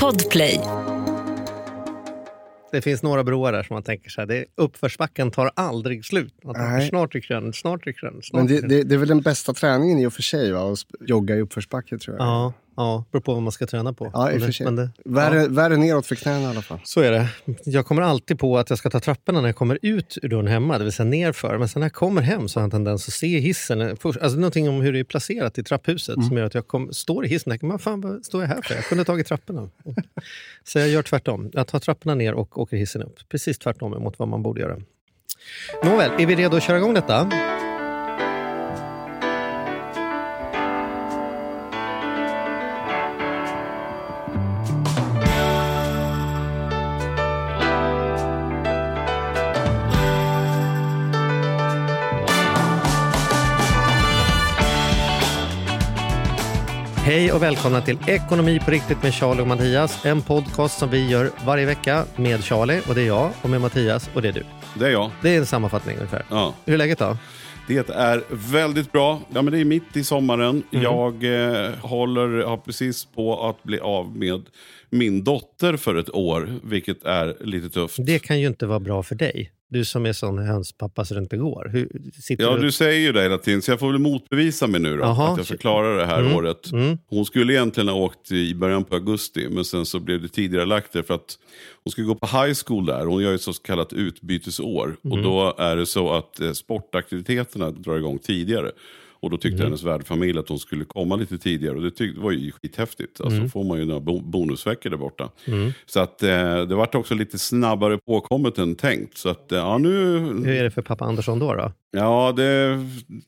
Podplay. Det finns några broar där som man tänker så här, det, uppförsbacken tar aldrig slut. Man tänker, Nej. snart rycker den, snart rycker den. Snart Men det, det, det är väl den bästa träningen i och för sig, va? att jogga i uppförsbacke tror jag. Ja, ja, beror på vad man ska träna på. Ja, i Men och för sig. men det- Värre, värre neråt för knäna i alla fall. Så är det. Jag kommer alltid på att jag ska ta trapporna när jag kommer ut ur dörren hemma, det vill säga nerför. Men sen när jag kommer hem så har jag en tendens att se hissen. Först, alltså någonting om hur det är placerat i trapphuset Mm. som gör att jag kom, står i hissen och tänker, vad fan vad står jag här för? Jag kunde ha tagit trapporna. så jag gör tvärtom. Jag tar trapporna ner och åker hissen upp. Precis tvärtom mot vad man borde göra. Nåväl, är vi redo att köra igång detta? Hej och välkomna till Ekonomi på riktigt med Charlie och Mattias. En podcast som vi gör varje vecka med Charlie och det är jag och med Mattias och det är du. Det är jag. Det är en sammanfattning ungefär. Ja. Hur är läget då? Det är väldigt bra. Ja, men det är mitt i sommaren. Mm. Jag eh, håller, har precis på att bli av med min dotter för ett år, vilket är lite tufft. Det kan ju inte vara bra för dig. Du som är sån hönspappa så det inte går. Hur, sitter Ja, du... du säger ju det hela tiden, så jag får väl motbevisa mig nu då, Jaha. att jag ska klara det här Mm. året. Mm. Hon skulle egentligen ha åkt i början på augusti, men sen så blev det tidigare lagt för att hon ska gå på high school där. Hon gör ett så kallat utbytesår. Och Mm. då är det så att eh, sportaktiviteterna drar igång tidigare. Och då tyckte Mm. hennes värdfamilj att hon skulle komma lite tidigare. Och det, tyck, det var ju skithäftigt. Alltså Mm. får man ju några bo- bonusveckor där borta. Så att eh, det vart också lite snabbare påkommet än tänkt. Så att eh, ja, nu... Hur är det för pappa Andersson då? då? Ja, det,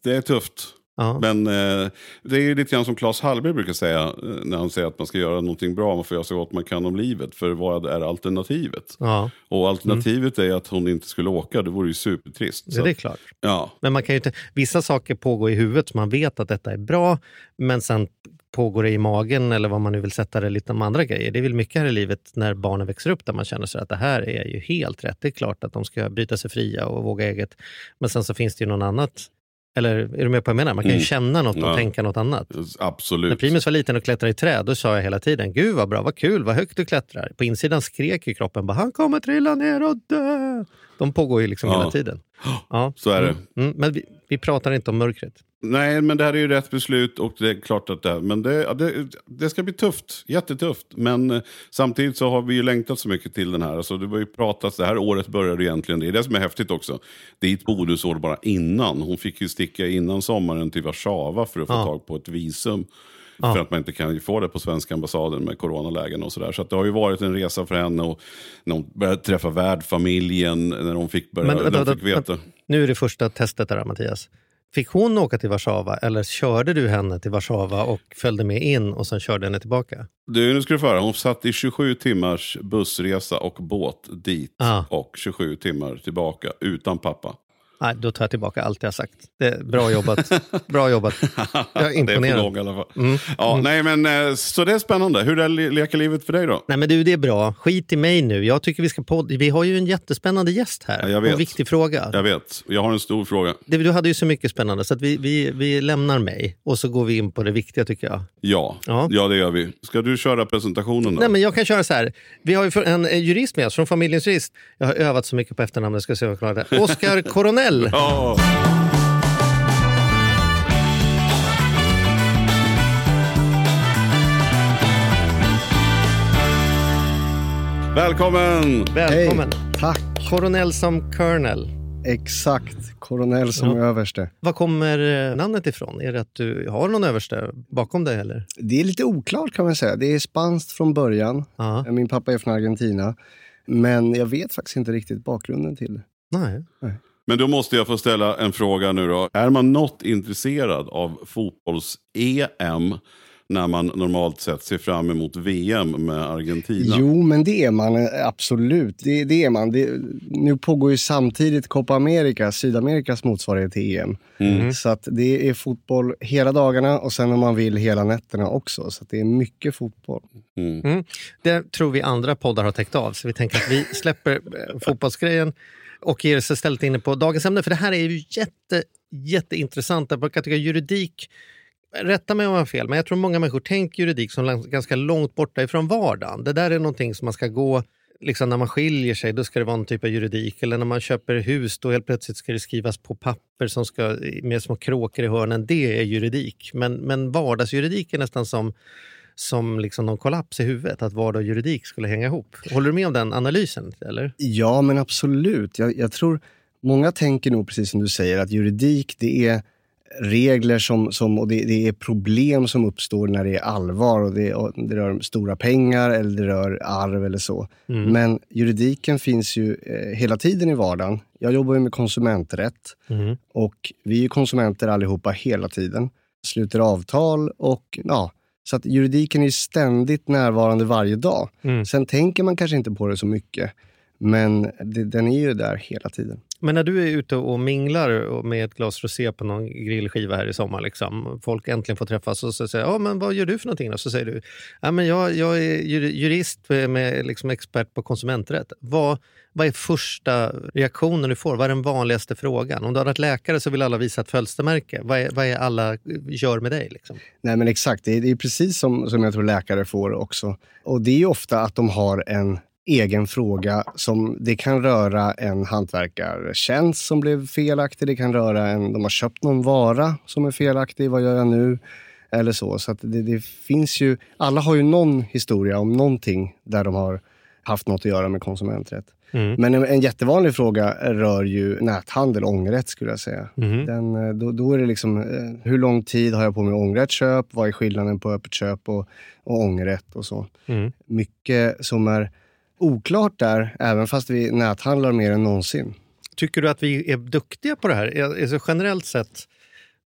det är tufft. Ja. Men eh, det är lite grann som Claes Hallberg brukar säga eh, när han säger att man ska göra någonting bra, man får göra så gott man kan om livet. För vad är alternativet? ja, Och alternativet är att hon inte skulle åka, det vore ju supertrist. det Så, är klart. ja, Men man kan ju inte, vissa saker pågår i huvudet så man vet att detta är bra, men sen pågår det i magen eller vad man nu vill sätta det lite med andra grejer. Det är väl mycket här i livet när barnen växer upp där man känner sig att det här är ju helt rätt. Det är klart att de ska bryta sig fria och våga eget. Men sen så finns det ju någon annat. Eller är du med på vad jag menar? Man kan ju Mm. känna något och Ja. tänka något annat. När absolut. Primus var liten och klättrade i träd, då sa jag hela tiden Gud vad bra, vad kul, vad högt du klättrar. På insidan skrek ju kroppen bara han kommer trilla ner och dö. De pågår ju liksom Ja. hela tiden. Ja. Så är det. Mm. Mm. Men vi, vi pratar inte om mörkret. Nej, men det här är ju rätt beslut och det är klart att det, men det, det, det ska bli tufft, jättetufft. Men eh, samtidigt så har vi ju längtat så mycket till den här. Alltså, det var ju pratats, det här året började egentligen, det är det som är häftigt också. Det är ett bonusår bara innan. Hon fick ju sticka innan sommaren till Warszawa för att få Ja. tag på ett visum. För att man inte kan få det på svenska ambassaden med coronalägen och sådär. Så att det har ju varit en resa för henne och när hon började träffa värdfamiljen, när hon fick, börja, Men vänta, vänta, fick veta. Nu är det första testet där Mattias. Fick hon åka till Warszawa eller körde du henne till Warszawa och följde med in och sen körde henne tillbaka? Du, nu ska du få höra. Hon satt i 27 timmars bussresa och båt dit Ah. och 27 timmar tillbaka utan pappa. Nej, då tar jag tillbaka allt jag sagt. Bra jobbat. Bra jobbat. Jag är det är imponerad. på gång i alla fall. Mm. Ja, Nej, men, eh, så det är spännande. Hur är le- leker livet för dig då? Nej men du, det är bra. Skit i mig nu. Jag tycker vi ska podda. Vi har ju en jättespännande gäst här. Ja. En viktig fråga. Jag vet, jag har en stor fråga. Du hade ju så mycket spännande så att vi, vi, vi lämnar mig och så går vi in på det viktiga tycker jag. Ja, Ja. ja. det gör vi. Ska du köra presentationen då? Nej, men jag kan köra så här. Vi har ju en jurist med oss från familjens jurist. Jag har övat så mycket på efternamnet. Ska se om jag klarar det. Oscar Coronel. Ja. Välkommen! Välkommen. Hej, tack. Coronel som Colonel. Exakt. Koronell som Ja. överste. Var kommer eh, namnet ifrån? Är det att du har någon överste bakom dig? Eller? Det är lite oklart kan man säga. Det är spanskt från början. Ja. Min pappa är från Argentina. Men jag vet faktiskt inte riktigt bakgrunden till det. Nej. Men då måste jag få ställa en fråga nu då. Är man något intresserad av fotbolls-EM när man normalt sett ser fram emot VM med Argentina? Jo, men det är man eh, absolut. Det, det är man. Det, nu pågår ju samtidigt Copa America, Sydamerikas motsvarighet till EM. Mm. Så att det är fotboll hela dagarna och sen om man vill hela nätterna också. Så att det är mycket fotboll. Mm. Det tror vi andra poddar har täckt av. Så vi tänker att vi släpper eh, fotbollsgrejen och ger oss istället inne på dagens ämne. För det här är ju jätte, jätteintressant. Jag tycka juridik rätta mig om jag har fel, men jag tror många människor tänker juridik som ganska långt borta ifrån vardagen. Det där är någonting som man ska gå liksom när man skiljer sig, då ska det vara en typ av juridik. Eller när man köper hus, då helt plötsligt ska det skrivas på papper som ska, med små kråkor i hörnen. Det är juridik. Men, men vardagsjuridik är nästan som, som liksom någon kollaps i huvudet, att vardag och juridik skulle hänga ihop. Håller du med om den analysen? Eller? Ja, men absolut. Jag, jag tror många tänker nog precis som du säger att juridik det är regler som, som, och det, det, är problem som uppstår när det är allvar och det, och det rör stora pengar eller det rör arv eller så. Mm. Men juridiken finns ju eh, hela tiden i vardagen. Jag jobbar ju med konsumenträtt mm. och vi är konsumenter allihopa hela tiden. Sluter avtal och ja, så att juridiken är ständigt närvarande varje dag. Mm. Sen tänker man kanske inte på det så mycket. Men det, den är ju där hela tiden. Men när du är ute och minglar med ett glas rosé på någon grillskiva här i sommar, liksom, folk äntligen får träffas och så säger ja, men vad gör du för någonting? Då? Så säger du ja, men jag, jag är jurist med liksom expert på konsumenträtt. Vad, vad är första reaktionen du får? Vad är den vanligaste frågan? Om du har varit läkare så vill alla visa ett födelsemärke. Vad är, vad är alla gör med dig? Liksom? Nej men Exakt, det är, det är precis som, som jag tror läkare får också. Och Det är ofta att de har en egen fråga. som Det kan röra en hantverkartjänst som blev felaktig. Det kan röra en, de har köpt någon vara som är felaktig. Vad gör jag nu? Eller så. så det, det, finns ju, alla har ju någon historia om någonting där de har haft något att göra med konsumenträtt. Mm. Men en, en, jättevanlig fråga rör ju näthandel, ångerrätt skulle jag säga. Mm. Den, eh, då, då, är det liksom, eh, hur lång tid har jag på mig ett köp? Vad är skillnaden på öppet köp och, och ångerrätt och så? Mm. Mycket som är oklart där, även fast vi näthandlar mer än någonsin. Tycker du att vi är duktiga på det här? Alltså generellt sett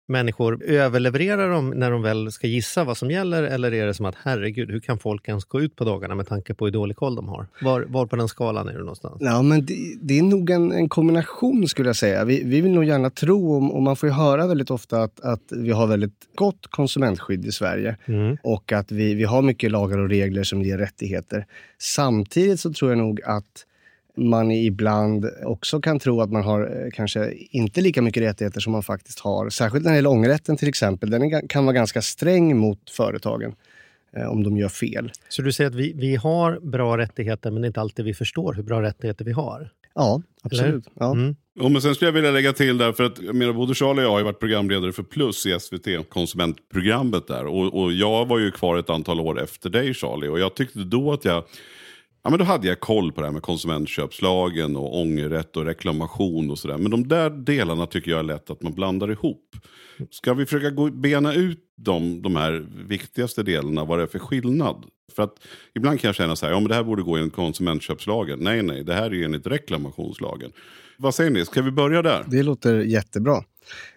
människor, överlevererar de när de väl ska gissa vad som gäller eller är det som att herregud, hur kan folk ens gå ut på dagarna med tanke på hur dålig koll de har? Var, var på den skalan är du någonstans? Ja, men det, det är nog en, en, kombination skulle jag säga. Vi, vi vill nog gärna tro, och, och man får ju höra väldigt ofta att, att vi har väldigt gott konsumentskydd i Sverige mm. och att vi, vi har mycket lagar och regler som ger rättigheter. Samtidigt så tror jag nog att man ibland också kan tro att man har eh, kanske inte lika mycket rättigheter som man faktiskt har. Särskilt när det gäller ångerrätten till exempel. Den kan vara ganska sträng mot företagen eh, om de gör fel. Så du säger att vi, vi har bra rättigheter men det är inte alltid vi förstår hur bra rättigheter vi har? Ja, absolut. Ja. Mm. Ja, men sen skulle jag vilja lägga till där, för att jag menar, både Charlie och jag har ju varit programledare för Plus i SVT, konsumentprogrammet där. Och, och jag var ju kvar ett antal år efter dig Charlie. Och jag tyckte då att jag Ja, men då hade jag koll på det här med konsumentköpslagen och ångerrätt och reklamation och sådär. Men de där delarna tycker jag är lätt att man blandar ihop. Ska vi försöka gå, bena ut de, de här viktigaste delarna, vad det är för skillnad? För att ibland kan jag känna så här, ja men det här borde gå enligt konsumentköpslagen. Nej, nej, det här är ju enligt reklamationslagen. Vad säger ni, ska vi börja där? Det låter jättebra.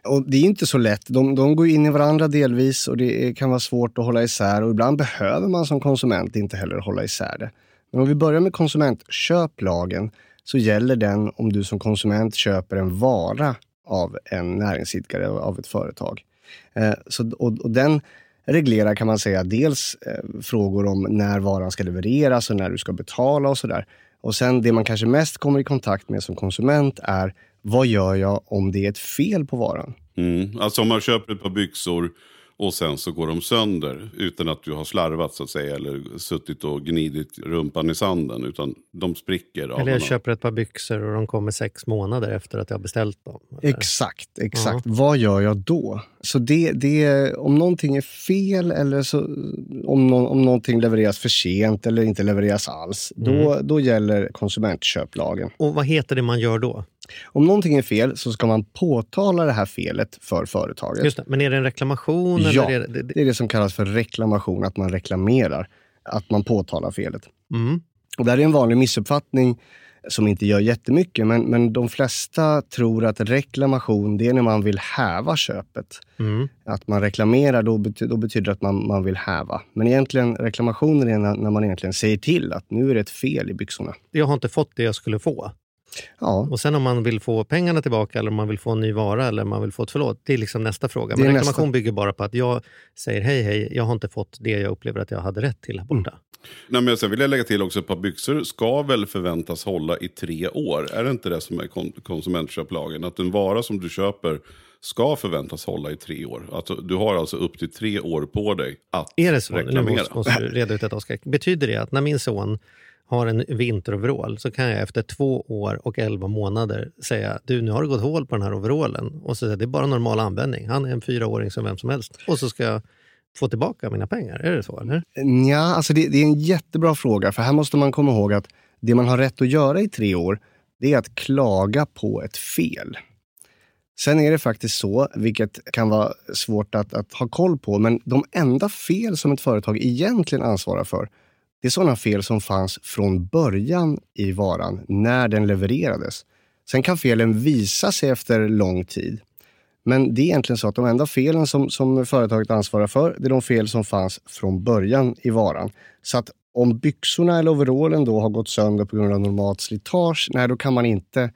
Och Det är inte så lätt. De, de går in i varandra delvis och det kan vara svårt att hålla isär. Och ibland behöver man som konsument inte heller hålla isär det. Men om vi börjar med konsumentköplagen så gäller den om du som konsument köper en vara av en näringsidkare, av ett företag. Eh, så, och, och, den reglerar kan man säga dels eh, frågor om när varan ska levereras och när du ska betala och sådär. Och sen det man kanske mest kommer i kontakt med som konsument är vad gör jag om det är ett fel på varan? Mm. Alltså om man köper ett par byxor och sen så går de sönder utan att du har slarvat så att säga eller suttit och gnidit rumpan i sanden. Utan de spricker. Eller jag köper ett par byxor och de kommer sex månader efter att jag beställt dem. Eller? Exakt, exakt. Ja. Vad gör jag då? Så det, det, om någonting är fel eller så, om, no, om någonting levereras för sent eller inte levereras alls, mm. då, då gäller konsumentköplagen. Och vad heter det man gör då? Om någonting är fel så ska man påtala det här felet för företaget. Just det. Men är det en reklamation? Ja, är det... det är det som kallas för reklamation, att man reklamerar. Att man påtalar felet. Mm. Och det här är en vanlig missuppfattning som inte gör jättemycket, men, men de flesta tror att reklamation det är när man vill häva köpet. Mm. Att man reklamerar, då, betyder, då betyder det att man, man vill häva. Men egentligen reklamationen är när, när man egentligen säger till att nu är det ett fel i byxorna. Jag har inte fått det jag skulle få. Ja, Och sen om man vill få pengarna tillbaka eller om man vill få en ny vara eller om man vill få ett förlåt, det är liksom nästa fråga. Det är Men reklamation nästa. bygger bara på att jag säger hej hej, jag har inte fått det jag upplever att jag hade rätt till här borta. Nej, men sen vill jag lägga till också, ett par byxor ska väl förväntas hålla i tre år? Är det inte det som är kon konsumentköplagen? Att en vara som du köper ska förväntas hålla i tre år. Alltså, du har alltså upp till tre år på dig att Är det så? Nu reklamera. måste, måste du reda ut detta, Oskar. Betyder det att när min son har en vinteroverall så kan jag efter två år och elva månader säga du nu har det gått hål på den här overallen och så säger det är bara normal användning. Han är en fyraåring som vem som helst. Och så ska jag få tillbaka mina pengar. Är det så? Eller? Ja, alltså det, det är en jättebra fråga. För här måste man komma ihåg att det man har rätt att göra i tre år, det är att klaga på ett fel. Sen är det faktiskt så, vilket kan vara svårt att, att ha koll på, men de enda fel som ett företag egentligen ansvarar för, det är sådana fel som fanns från början i varan, när den levererades. Sen kan felen visa sig efter lång tid. Men det är egentligen så att de enda felen som, som företaget ansvarar för, det är de fel som fanns från början i varan. Så att om byxorna eller overallen då har gått sönder på grund av normalt slitage, nej då kan man inte...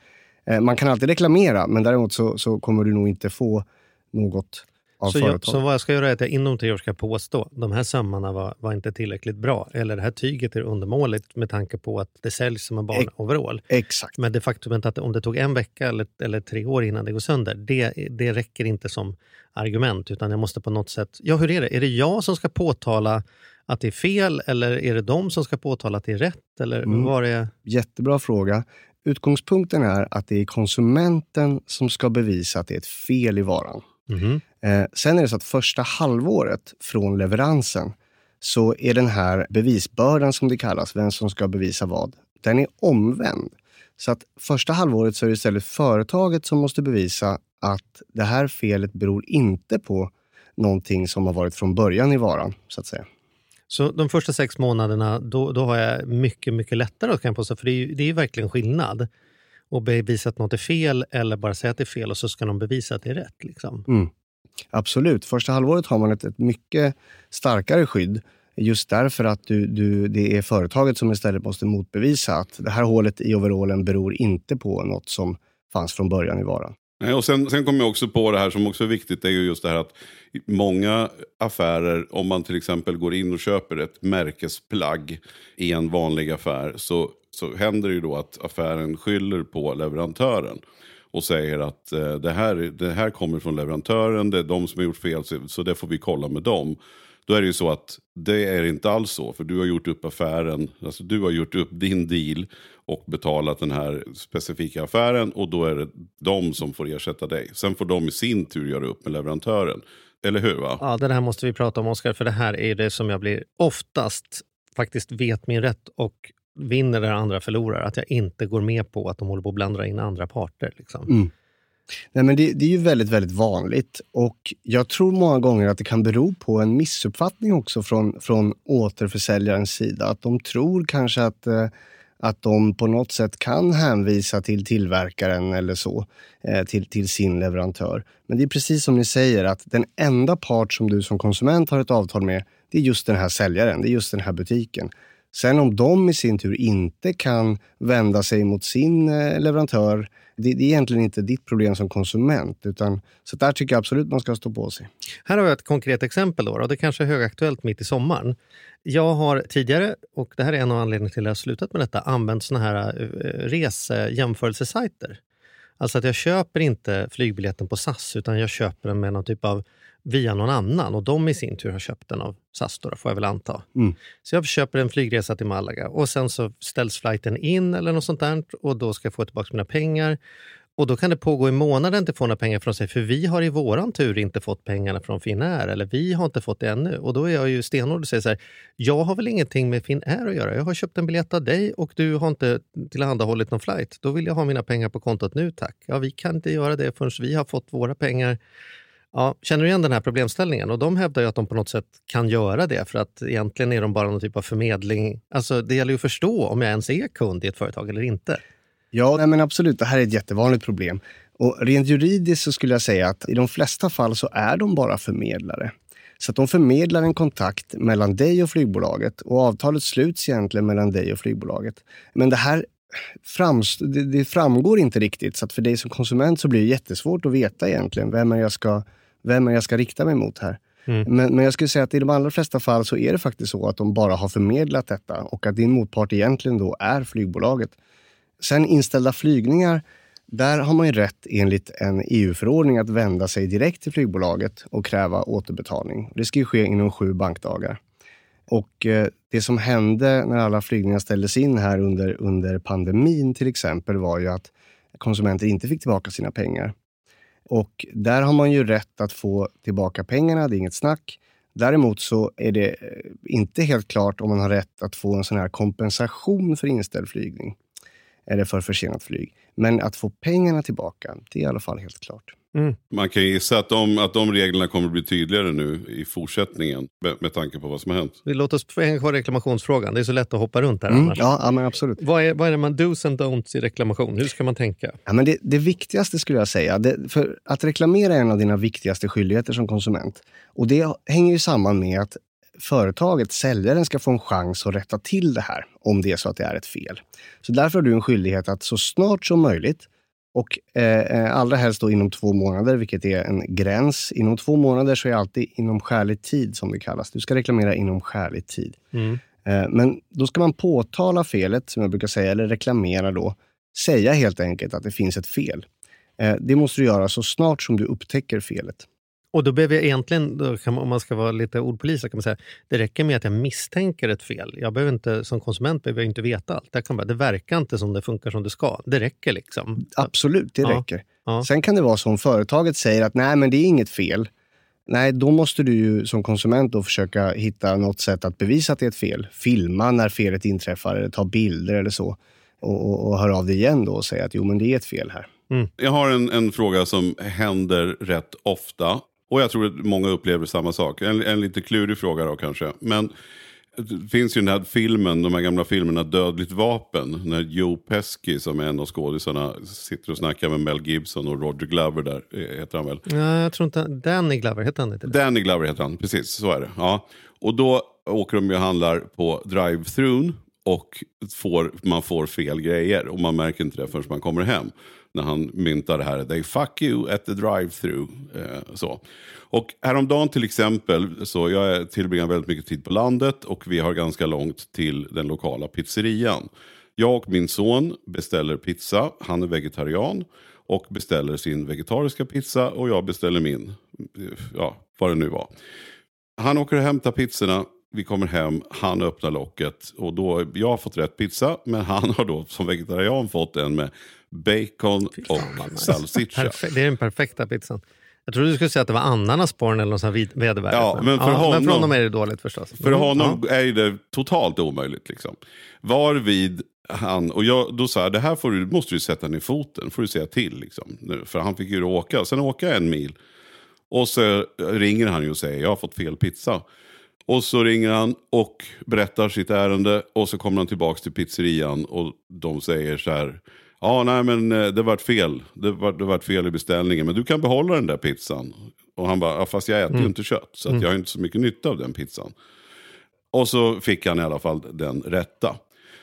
Eh, man kan alltid reklamera, men däremot så, så kommer du nog inte få något av Så, jag, så vad jag ska göra är att jag inom tre år ska påstå de här sömmarna var, var inte tillräckligt bra. Eller det här tyget är undermåligt med tanke på att det säljs som en barnoverall. Exakt. Men det faktumet att om det tog en vecka eller, eller tre år innan det går sönder, det, det räcker inte som argument. Utan jag måste på något sätt... Ja, hur är det? Är det jag som ska påtala att det är fel eller är det de som ska påtala att det är rätt? Eller Mm. vad är... Jättebra fråga. Utgångspunkten är att det är konsumenten som ska bevisa att det är ett fel i varan. Mhm. Eh, sen är det så att första halvåret från leveransen så är den här bevisbördan som det kallas, vem som ska bevisa vad, den är omvänd. Så att första halvåret så är det istället företaget som måste bevisa att det här felet beror inte på någonting som har varit från början i varan, så att säga. Så de första sex månaderna, då, då har jag mycket, mycket lättare kan jag påstå, för det är ju det är ju verkligen skillnad. att bevisa att något är fel eller bara säga att det är fel och så ska de bevisa att det är rätt. Liksom. Mm. Absolut. Första halvåret har man ett, ett mycket starkare skydd. Just därför att du, du, det är företaget som istället måste motbevisa att det här hålet i overallen beror inte på något som fanns från början i varan. Nej, och sen, sen kommer jag också på det här som också är viktigt, det är ju just det här att många affärer, om man till exempel går in och köper ett märkesplagg i en vanlig affär, så, så händer det ju då att affären skyller på leverantören och säger att eh, det, här, det här kommer från leverantören, det är de som har gjort fel, så, så det får vi kolla med dem. Då är det ju så att det är inte alls så, för du har gjort upp affären, alltså du har gjort upp din deal och betalat den här specifika affären och då är det de som får ersätta dig. Sen får de i sin tur göra upp med leverantören. Eller hur? va? Ja, det här måste vi prata om, Oskar, för det här är det som jag blir oftast faktiskt vet min rätt och vinner där andra förlorar. Att jag inte går med på att de håller på att blanda in andra parter. Liksom. Mm. Nej, men det, det är ju väldigt, väldigt vanligt och jag tror många gånger att det kan bero på en missuppfattning också från, från återförsäljarens sida. Att de tror kanske att, eh, att de på något sätt kan hänvisa till tillverkaren eller så, eh, till, till sin leverantör. Men det är precis som ni säger att den enda part som du som konsument har ett avtal med, det är just den här säljaren, det är just den här butiken. Sen om de i sin tur inte kan vända sig mot sin eh, leverantör, det, det är egentligen inte ditt problem som konsument. Utan, så där tycker jag absolut man ska stå på sig. Här har jag ett konkret exempel. Då, och det kanske är högaktuellt mitt i sommaren. Jag har tidigare, och det här är en av anledningarna till att jag har slutat med detta, använt såna här eh, resejämförelsesajter. Alltså att jag köper inte flygbiljetten på SAS utan jag köper den med någon typ av via någon annan och de i sin tur har köpt den av SAS då, får jag väl anta. Mm. Så jag köper en flygresa till Malaga och sen så ställs flighten in eller något sånt där och då ska jag få tillbaka mina pengar. Och då kan det pågå i månader inte få några pengar från sig för vi har i våran tur inte fått pengarna från Finnair eller vi har inte fått det ännu. Och då är jag ju stenhård och säger så här, jag har väl ingenting med Finnair att göra. Jag har köpt en biljett av dig och du har inte tillhandahållit någon flight. Då vill jag ha mina pengar på kontot nu tack. Ja, vi kan inte göra det förrän vi har fått våra pengar. Ja, känner du igen den här problemställningen? Och de hävdar ju att de på något sätt kan göra det för att egentligen är de bara någon typ av förmedling. Alltså det gäller ju att förstå om jag ens är kund i ett företag eller inte. Ja, nej, men absolut. Det här är ett jättevanligt problem. Och rent juridiskt så skulle jag säga att i de flesta fall så är de bara förmedlare. Så att de förmedlar en kontakt mellan dig och flygbolaget och avtalet sluts egentligen mellan dig och flygbolaget. Men det här framst- det, det framgår inte riktigt. Så att för dig som konsument så blir det jättesvårt att veta egentligen vem är jag ska, vem jag ska rikta mig mot här. Mm. Men, men jag skulle säga att i de allra flesta fall så är det faktiskt så att de bara har förmedlat detta och att din motpart egentligen då är flygbolaget. Sen inställda flygningar, där har man ju rätt enligt en EU-förordning att vända sig direkt till flygbolaget och kräva återbetalning. Det ska ju ske inom sju bankdagar. Och eh, det som hände när alla flygningar ställdes in här under, under pandemin till exempel var ju att konsumenter inte fick tillbaka sina pengar. Och där har man ju rätt att få tillbaka pengarna, det är inget snack. Däremot så är det eh, inte helt klart om man har rätt att få en sån här kompensation för inställd flygning eller för försenat flyg. Men att få pengarna tillbaka, det är i alla fall helt klart. Man kan gissa att de, att de reglerna kommer att bli tydligare nu i fortsättningen med, med tanke på vad som har hänt. Vi låter oss hänga kvar reklamationsfrågan. Det är så lätt att hoppa runt här Mm, annars. ja, ja, men absolut. Vad, är, vad är det man do's and don'ts i reklamation? Hur ska man tänka? Ja, men det, det viktigaste skulle jag säga, det, för att reklamera är en av dina viktigaste skyldigheter som konsument. Och det hänger ju samman med att företaget, säljaren, ska få en chans att rätta till det här om det är så att det är ett fel. Så därför har du en skyldighet att så snart som möjligt och eh, allra helst då inom två månader, vilket är en gräns. Inom två månader så är det alltid inom skälig tid som det kallas. Du ska reklamera inom skälig tid. Mm. Eh, Men då ska man påtala felet, som jag brukar säga, eller reklamera då. Säga helt enkelt att det finns ett fel. Eh, Det måste du göra så snart som du upptäcker felet. Och då behöver jag egentligen, då kan man, om man ska vara lite ordpolis, så kan man säga det räcker med att jag misstänker ett fel. Jag behöver inte, som konsument behöver jag inte veta allt. Jag kan bara, det verkar inte som det funkar som det ska. Det räcker liksom. Absolut, det Ja. räcker. Ja. Sen kan det vara så om företaget säger att nej, men det är inget fel. Nej, då måste du ju som konsument då försöka hitta något sätt att bevisa att det är ett fel. Filma när felet inträffar eller ta bilder eller så. Och, och, och höra av dig igen då och säga att jo, men det är ett fel här. Jag har en, en fråga som händer rätt ofta. Och jag tror att många upplever samma sak. En, en lite klurig fråga då kanske. Men det finns ju den här filmen, de här gamla filmerna Dödligt vapen. När Joe Pesci som är en av skådisarna sitter och snackar med Mel Gibson och Roger Glover där, eh, heter han väl. Ja, jag tror inte, Danny Glover, heter han inte? Danny Glover heter han, precis så är det. Ja. Och då åker de ju och handlar på drive-thrun och får, man får fel grejer. Och man märker inte det förrän man kommer hem. När han myntar det här, they fuck you at the drive-through. Eh, så. Och häromdagen till exempel, så jag tillbringar väldigt mycket tid på landet och vi har ganska långt till den lokala pizzerian. Jag och min son beställer pizza, han är vegetarian och beställer sin vegetariska pizza och jag beställer min, eh, ja vad det nu var. Han åker och hämtar pizzorna, vi kommer hem, han öppnar locket och då, jag har fått rätt pizza men han har då som vegetarian fått en med bacon och nice. salsiccia. Perfe- det är den perfekta pizzan. Jag trodde du skulle säga att det var ananasporn eller något sånt här vid- vedervärdigt. Ja, men för men för honom- honom är det dåligt förstås. För Mm, honom är ju det totalt omöjligt. Liksom. Varvid han, och jag, då sa jag, det här får du, måste du sätta ner foten, får du säga till. Liksom. Nu, För han fick ju åka, sen åka en mil. Och så ringer han ju och säger, jag har fått fel pizza. Och så ringer han och berättar sitt ärende och så kommer han tillbaka till pizzerian och de säger så här. Ja, nej men eh, det vart fel. Det vart, det vart fel i beställningen. Men du kan behålla den där pizzan. Och han bara, ja, fast jag äter ju inte kött. Så att jag har inte så mycket nytta av den pizzan. Och så fick han i alla fall den rätta.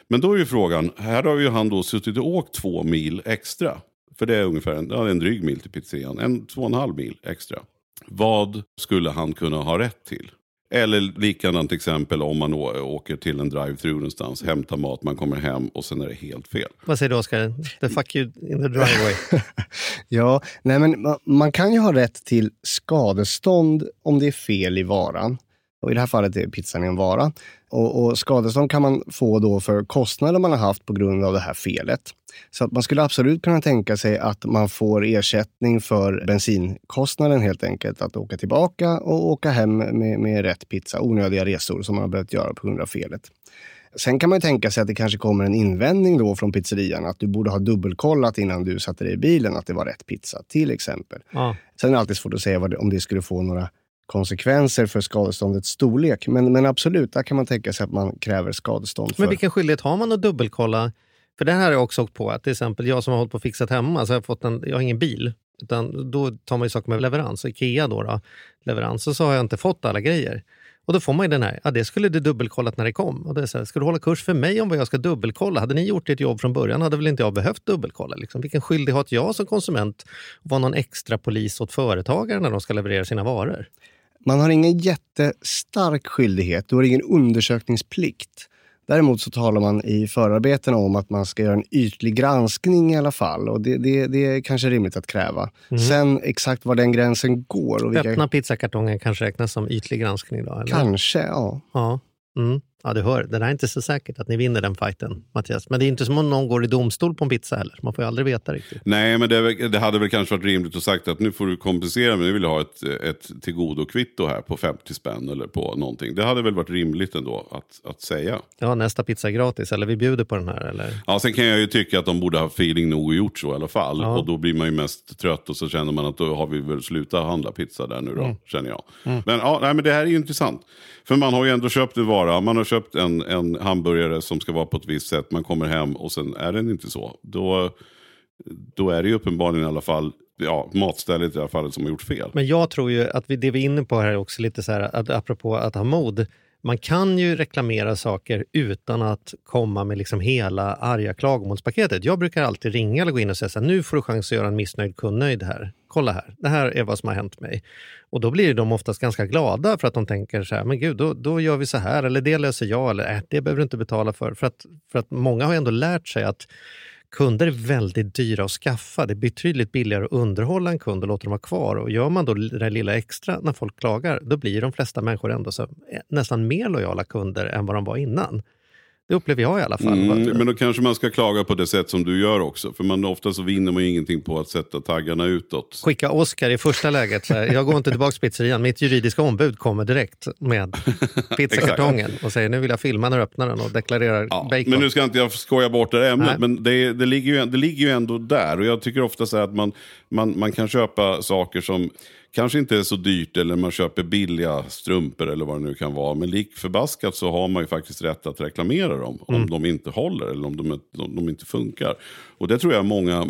Men då är ju frågan, här har ju han då suttit och åkt två mil extra. För det är ungefär en, ja, en dryg mil till pizzerian. En två och en halv mil extra. Vad skulle han kunna ha rätt till? Eller likadant exempel om man åker till en drive-thru någonstans, hämtar mat, man kommer hem och sen är det helt fel. Vad säger du Oskar? The fuck you in the driveway. Ja, nej men man, man kan ju ha rätt till skadestånd om det är fel i varan. Och I det här fallet är pizzan en vara. Och, och skadestånd kan man få då för kostnader man har haft på grund av det här felet. Så att man skulle absolut kunna tänka sig att man får ersättning för bensinkostnaden helt enkelt. Att åka tillbaka och åka hem med, med rätt pizza. Onödiga resor som man har behövt göra på grund av felet. Sen kan man ju tänka sig att det kanske kommer en invändning då från pizzerian att du borde ha dubbelkollat innan du satte dig i bilen att det var rätt pizza, till exempel. Ja. Sen är det alltid svårt att säga vad det, om det skulle få några konsekvenser för skadeståndets storlek. Men, men absolut, där kan man tänka sig att man kräver skadestånd. För. Men vilken skyldighet har man att dubbelkolla? För det här har jag också åkt på. Att till exempel jag som har hållit på och fixat hemma, så har jag, fått en, jag har ingen bil. Utan då tar man ju saker med leverans. Ikea då, då leverans. Och så har jag inte fått alla grejer. Och då får man ju den här, ja det skulle du dubbelkollat när det kom. Och det är så här, ska du hålla kurs för mig om vad jag ska dubbelkolla? Hade ni gjort ert jobb från början hade väl inte jag behövt dubbelkolla. Liksom. Vilken skyldighet har jag som konsument att vara någon extra polis åt företagare när de ska leverera sina varor? Man har ingen jättestark skyldighet, du har ingen undersökningsplikt. Däremot så talar man i förarbetena om att man ska göra en ytlig granskning i alla fall. Och det, det, det är kanske rimligt att kräva. Mm. Sen exakt var den gränsen går. Och vilka... Öppna pizzakartongen kanske räknas som ytlig granskning? Då, eller? Kanske, ja. ja. Mm. Ja, du hör, det är inte så säkert att ni vinner den fighten, Mattias. Men det är inte som om någon går i domstol på en pizza heller. Man får ju aldrig veta riktigt. Nej, men det, det hade väl kanske varit rimligt att sagt att nu får du kompensera mig. Nu vill jag ha ett, ett tillgodokvitto här på 50 spänn eller på någonting. Det hade väl varit rimligt ändå att, att säga. Ja, nästa pizza gratis. Eller vi bjuder på den här. Eller? Ja, sen kan jag ju tycka att de borde ha feeling nog och gjort så i alla fall. Ja. Och då blir man ju mest trött och så känner man att då har vi väl slutat handla pizza där nu då, mm. känner jag. Mm. Men, ja, nej, men det här är ju intressant. För man har ju ändå köpt en vara. Man har köpt en, en hamburgare som ska vara på ett visst sätt. Man kommer hem och sen är den inte så. Då, då är det ju uppenbarligen i alla fall ja, matstället i alla fall som har gjort fel. Men jag tror ju att vi, det vi är inne på här är också lite så här, att, apropå att ha mod. Man kan ju reklamera saker utan att komma med liksom hela arga klagomålspaketet. Jag brukar alltid ringa eller gå in och säga så här, nu får du chans att göra en missnöjd kund nöjd här. Kolla här, det här är vad som har hänt mig. Och då blir de oftast ganska glada för att de tänker så här, men gud, då, då gör vi så här, eller det löser jag, eller äh, det behöver du inte betala för. För att, för att många har ändå lärt sig att kunder är väldigt dyra att skaffa. Det är betydligt billigare att underhålla en kund och låta dem vara kvar. Och gör man då det lilla extra när folk klagar, då blir de flesta människor ändå så, eh, nästan mer lojala kunder än vad de var innan. Det upplever jag i alla fall. Mm, men då kanske man ska klaga på det sätt som du gör också. För man, ofta så vinner man ju ingenting på att sätta taggarna utåt. Skicka Oscar i första läget. Så här, jag går inte tillbaka till pizzerian. Mitt juridiska ombud kommer direkt med pizzakartongen och säger nu vill jag filma när du öppnar den och deklarerar ja, bacon. Men nu ska inte jag skoja bort det ämnet. Nej. Men det, det, ligger ju, det ligger ju ändå där. Och jag tycker ofta så att man, man, man kan köpa saker som kanske inte är så dyrt eller man köper billiga strumpor eller vad det nu kan vara. Men lik förbaskat så har man ju faktiskt rätt att reklamera dem om mm. de inte håller eller om de, om de inte funkar. Och det tror jag många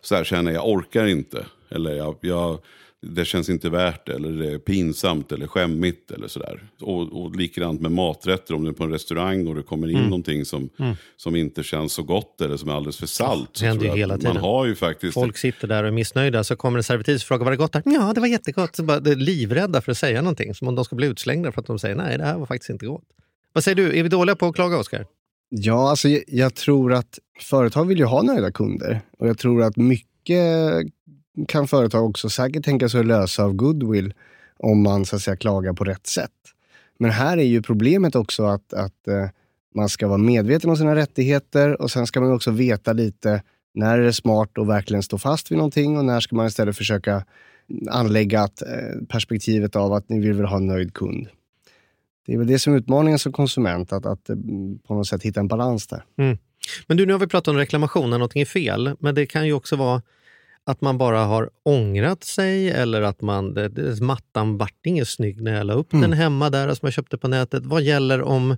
så här känner, jag orkar inte. Eller jag, jag det känns inte värt det, eller det är pinsamt eller skämmigt eller sådär. Och, och likadant med maträtter, om du är på en restaurang och det kommer in mm. någonting som, mm. som inte känns så gott eller som är alldeles för salt. Det händer ju hela tiden. Man har ju faktiskt... Folk sitter där och är missnöjda, så kommer en servitris och frågar var det gott där? Ja, det var jättegott. Så bara, de är livrädda för att säga någonting, som om de ska bli utslängda för att de säger nej, det här var faktiskt inte gott. Vad säger du, är vi dåliga på att klaga, Oskar? Ja, alltså jag, jag tror att företag vill ju ha nöjda kunder. Och jag tror att mycket kan företag också säkert tänka sig att lösa av goodwill om man så att säga klagar på rätt sätt. Men här är ju problemet också att, att eh, man ska vara medveten om sina rättigheter och sen ska man också veta lite när är det smart att verkligen stå fast vid någonting och när ska man istället försöka anlägga att, eh, perspektivet av att ni vill väl ha en nöjd kund. Det är väl det som är utmaningen som konsument, att, att eh, på något sätt hitta en balans där. Mm. Men du, nu har vi pratat om reklamation när någonting är fel, men det kan ju också vara att man bara har ångrat sig eller att man, det, mattan vart ingen snygg när jag la upp mm. den hemma där som jag köpte på nätet. Vad gäller om,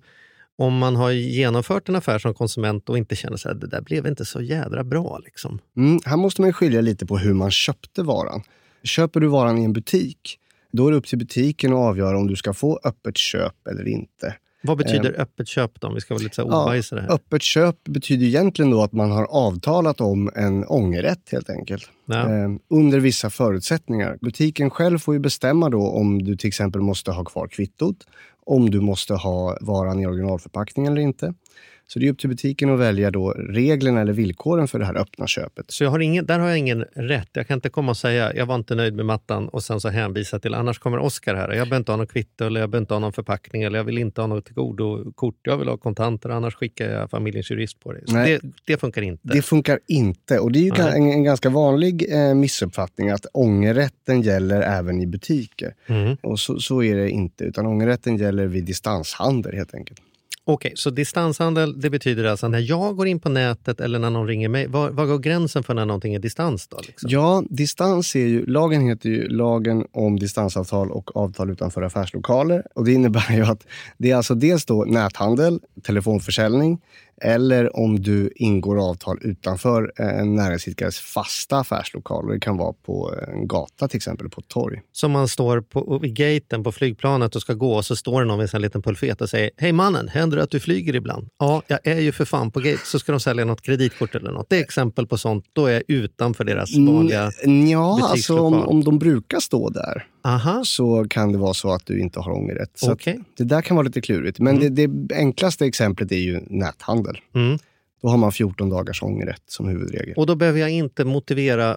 om man har genomfört en affär som konsument och inte känner att det där blev inte så jädra bra? Liksom. Mm, här måste man skilja lite på hur man köpte varan. Köper du varan i en butik, då är det upp till butiken att avgöra om du ska få öppet köp eller inte. Vad betyder eh, öppet köp då? Om vi ska vara lite så här här. Öppet köp betyder egentligen då att man har avtalat om en ångerrätt helt enkelt. Ja. Eh, under vissa förutsättningar. Butiken själv får ju bestämma då om du till exempel måste ha kvar kvittot, om du måste ha varan i originalförpackning eller inte. Så det är upp till butiken att välja då reglerna eller villkoren för det här öppna köpet. Så jag har ingen, där har jag ingen rätt. Jag kan inte komma och säga jag var inte nöjd med mattan och sen så hänvisa till annars kommer Oskar här. Jag behöver inte ha något kvitto eller jag behöver inte ha någon förpackning eller jag vill inte ha något tillgodokort. Jag vill ha kontanter annars skickar jag familjens jurist på det. Så det, det, funkar inte. Det funkar inte och det är en, en, ganska vanlig eh, missuppfattning att ångerrätten gäller även i butiker. Mm. Och så, så är det inte utan ångerrätten gäller vid distanshandel helt enkelt. Okej, okay, så distanshandel det betyder alltså när jag går in på nätet eller när någon ringer mig, var, var går gränsen för när någonting är distans? Då, liksom? Ja, distans är ju, lagen heter ju lagen om distansavtal och avtal utanför affärslokaler. Och Det innebär ju att det är alltså dels då näthandel, telefonförsäljning eller om du ingår avtal utanför en näringsidkares fasta affärslokal. Det kan vara på en gata till exempel, på ett torg. Som man står på, vid gaten på flygplanet och ska gå och så står det någon med en liten pulpet och säger Hej mannen, händer det att du flyger ibland? Ja, jag är ju för fan på gate. Så ska de sälja något kreditkort eller något. Det är exempel på sånt. Då är jag utanför deras vanliga mm, Ja, alltså om, om de brukar stå där Aha. så kan det vara så att du inte har ångerrätt. Så Okay. det där kan vara lite klurigt. Men Mm. det, det enklaste exemplet är ju näthandel. Mm. Då har man 14 dagars ångerrätt som huvudregel. Och då behöver jag inte motivera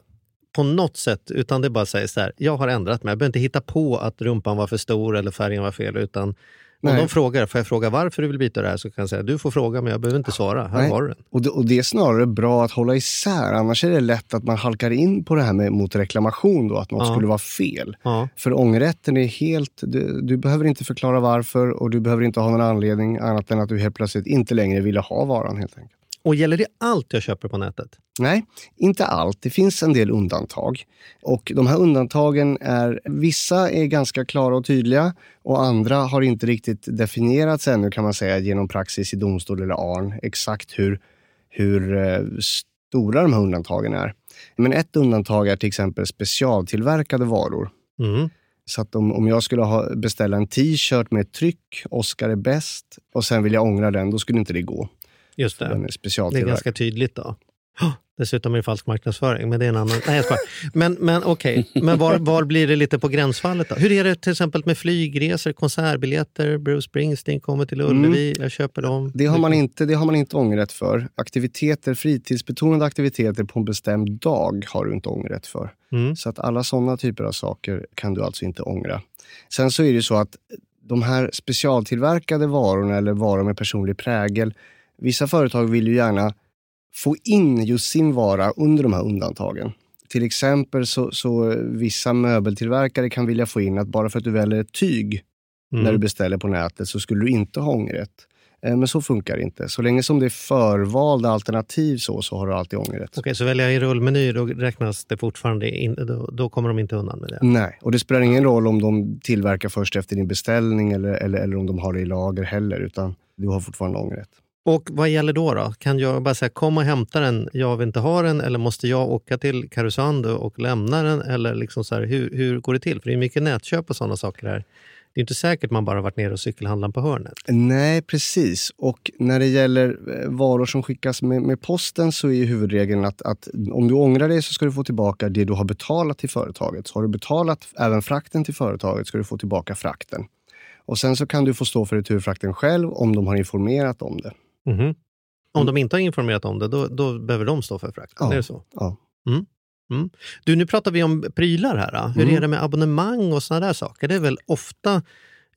på något sätt, utan det bara säger så här, jag har ändrat mig. Jag behöver inte hitta på att rumpan var för stor eller färgen var fel, utan om Nej. de frågar, får jag fråga varför du vill byta det här? Så kan jag säga, du får fråga men jag behöver inte svara. Här Nej. har du den. Och det, och det är snarare bra att hålla isär. Annars är det lätt att man halkar in på det här med, mot reklamation, då, att något Ja. skulle vara fel. Ja. För ångerrätten är helt... Du, du behöver inte förklara varför och du behöver inte ha någon anledning annat än att du helt plötsligt inte längre ville ha varan helt enkelt. Och gäller det allt jag köper på nätet? Nej, inte allt. Det finns en del undantag. Och de här undantagen är, vissa är ganska klara och tydliga och andra har inte riktigt definierats ännu kan man säga genom praxis i domstol eller ARN exakt hur, hur eh, stora de här undantagen är. Men ett undantag är till exempel specialtillverkade varor. Mm. Så att om, om jag skulle ha, beställa en t-shirt med ett tryck, Oscar är bäst, och sen vill jag ångra den, då skulle inte det gå. Just det. den är Det är specialtillverkad. ganska tydligt då. Oh, dessutom är det falsk marknadsföring, men det är en annan... Nej, jag skojar. Men, men okej, men var, var blir det lite på gränsfallet då? Hur är det till exempel med flygresor, konsertbiljetter? Bruce Springsteen kommer till Ullevi, jag köper dem. Mm. Det har, man inte, det har man inte ångerrätt för. Aktiviteter, fritidsbetonade aktiviteter på en bestämd dag har du inte ångerrätt för. Mm. Så att alla sådana typer av saker kan du alltså inte ångra. Sen så är det så att de här specialtillverkade varorna eller varor med personlig prägel, vissa företag vill ju gärna få in just sin vara under de här undantagen. Till exempel så, så vissa möbeltillverkare kan vilja få in att bara för att du väljer ett tyg Mm. när du beställer på nätet så skulle du inte ha ångerrätt. Eh, Men så funkar det inte. Så länge som det är förvalda alternativ så, så har du alltid ångerrätt. Okej, så väljer jag i rullmeny, då räknas det fortfarande in, då, då kommer de inte undan med det? Nej, och det spelar ingen roll om de tillverkar först efter din beställning eller, eller, eller om de har det i lager heller, utan du har fortfarande ångerrätt. Och vad gäller då? då? Kan jag bara säga kom och hämta den, jag vill inte ha den, eller måste jag åka till Karesuando och lämna den? Eller liksom så här, hur, hur går det till? För det är mycket nätköp och sådana saker här. Det är inte säkert man bara varit nere och cykelhandlat på hörnet. Nej, precis. Och när det gäller eh, varor som skickas med, med posten så är ju huvudregeln att, att om du ångrar dig så ska du få tillbaka det du har betalat till företaget. Så har du betalat även frakten till företaget ska du få tillbaka frakten. Och sen så kan du få stå för returfrakten själv om de har informerat om det. Mhm. Om de inte har informerat om det, då, då behöver de stå för frakten. Ja. Är det så? Ja. Du, nu pratar vi om prylar här. Då. Hur Mm. är det med abonnemang och såna där saker? Det är väl ofta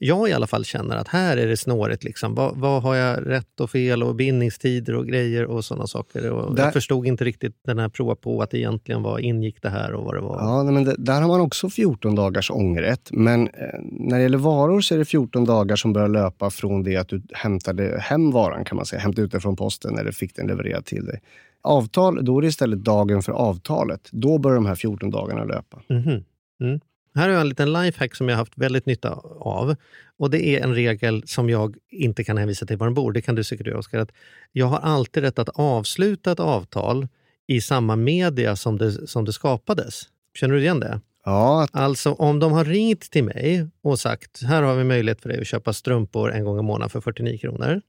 jag i alla fall känner att här är det snårigt. Liksom. Vad, vad har jag rätt och fel och bindningstider och grejer och sådana saker. Och Där- Jag förstod inte riktigt den här prova på att det egentligen var, ingick det här och vad det var. Ja, men det, där har man också 14 dagars ångerrätt. Men eh, när det gäller varor så är det 14 dagar som börjar löpa från det att du hämtade hem varan, kan man säga. Hämtade ut den från posten eller fick den levererad till dig. Avtal, då är det istället dagen för avtalet. Då börjar de här 14 dagarna löpa. Mhm. Mm. Här har jag en liten lifehack som jag haft väldigt nytta av. Och Det är en regel som jag inte kan hänvisa till var den bor. Det kan du säkert göra, Oskar. Jag har alltid rätt att avsluta ett avtal i samma media som det, som det skapades. Känner du igen det? Ja, Alltså om de har ringt till mig och sagt här har vi möjlighet för dig att köpa strumpor en gång i månaden för 49 kronor.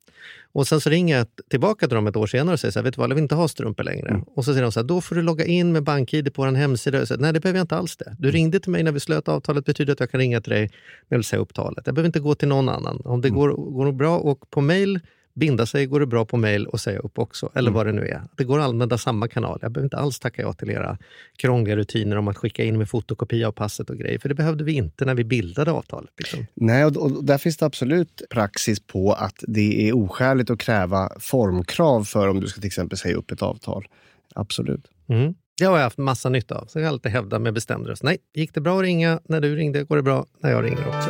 Och sen så ringer jag tillbaka till dem ett år senare och säger så här, vet du vad, jag vill inte ha strumpor längre. Mm. Och så säger de så här, då får du logga in med BankID på vår hemsida. Säger, Nej, det behöver jag inte alls det. Du ringde till mig när vi slöt avtalet, betyder att jag kan ringa till dig när vill säga upp talet. Jag behöver inte gå till någon annan. Om det Mm. går, går bra och på mail binda sig går det bra på mail och säga upp också. Eller Mm. vad det nu är. Det går att använda samma kanal. Jag behöver inte alls tacka ja till era krångliga rutiner om att skicka in med fotokopia av passet och grejer. För det behövde vi inte när vi bildade avtalet. Liksom. nej, och, och där finns det absolut praxis på att det är oskäligt att kräva formkrav för om du ska till exempel säga upp ett avtal. Absolut. Mm. Det har jag haft massa nytta av. Så jag alltid hävda med bestämd röst. Nej, gick det bra att ringa när du ringde går det bra när jag ringer också.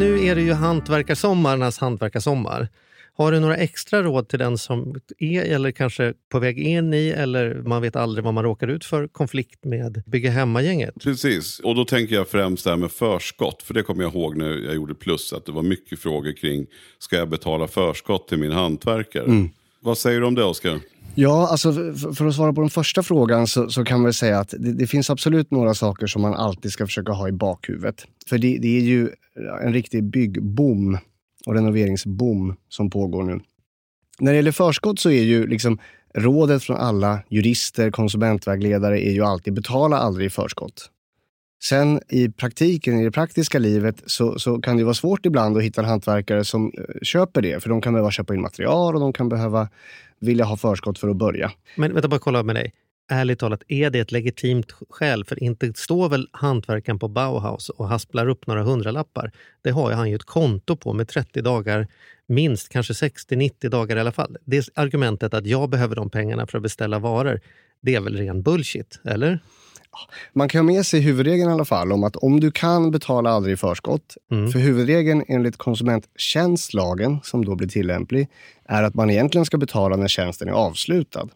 Nu är det ju hantverkarsommarnas hantverkarsommar. Har du några extra råd till den som är eller kanske på väg in i eller man vet aldrig vad man råkar ut för konflikt med bygga hemma-gänget? Precis, och då tänker jag främst det här med förskott. För det kommer jag ihåg när jag gjorde plus att det var mycket frågor kring ska jag betala förskott till min hantverkare? Mm. Vad säger du om det Oskar? Ja, alltså för att svara på den första frågan så, så kan man säga att det, det, finns absolut några saker som man alltid ska försöka ha i bakhuvudet. För det, det är ju en riktig byggboom och renoveringsboom som pågår nu. När det gäller förskott så är ju liksom rådet från alla jurister, konsumentvägledare är ju alltid betala aldrig i förskott. Sen i praktiken, i det praktiska livet, så, så kan det vara svårt ibland att hitta en hantverkare som eh, köper det. För de kan behöva köpa in material och de kan behöva vilja ha förskott för att börja. Men vänta, bara kolla med dig ärligt talat, är det ett legitimt skäl? För inte står väl hantverkaren på Bauhaus och hasplar upp några hundralappar? Det har ju han ju ett konto på med 30 dagar minst, kanske 60-90 dagar i alla fall. Det argumentet att jag behöver de pengarna för att beställa varor, det är väl ren bullshit, eller? Man kan ha med sig huvudregeln i alla fall om att om du kan betala aldrig i förskott. Mm. För huvudregeln enligt konsumenttjänstlagen, som då blir tillämplig, är att man egentligen ska betala när tjänsten är avslutad.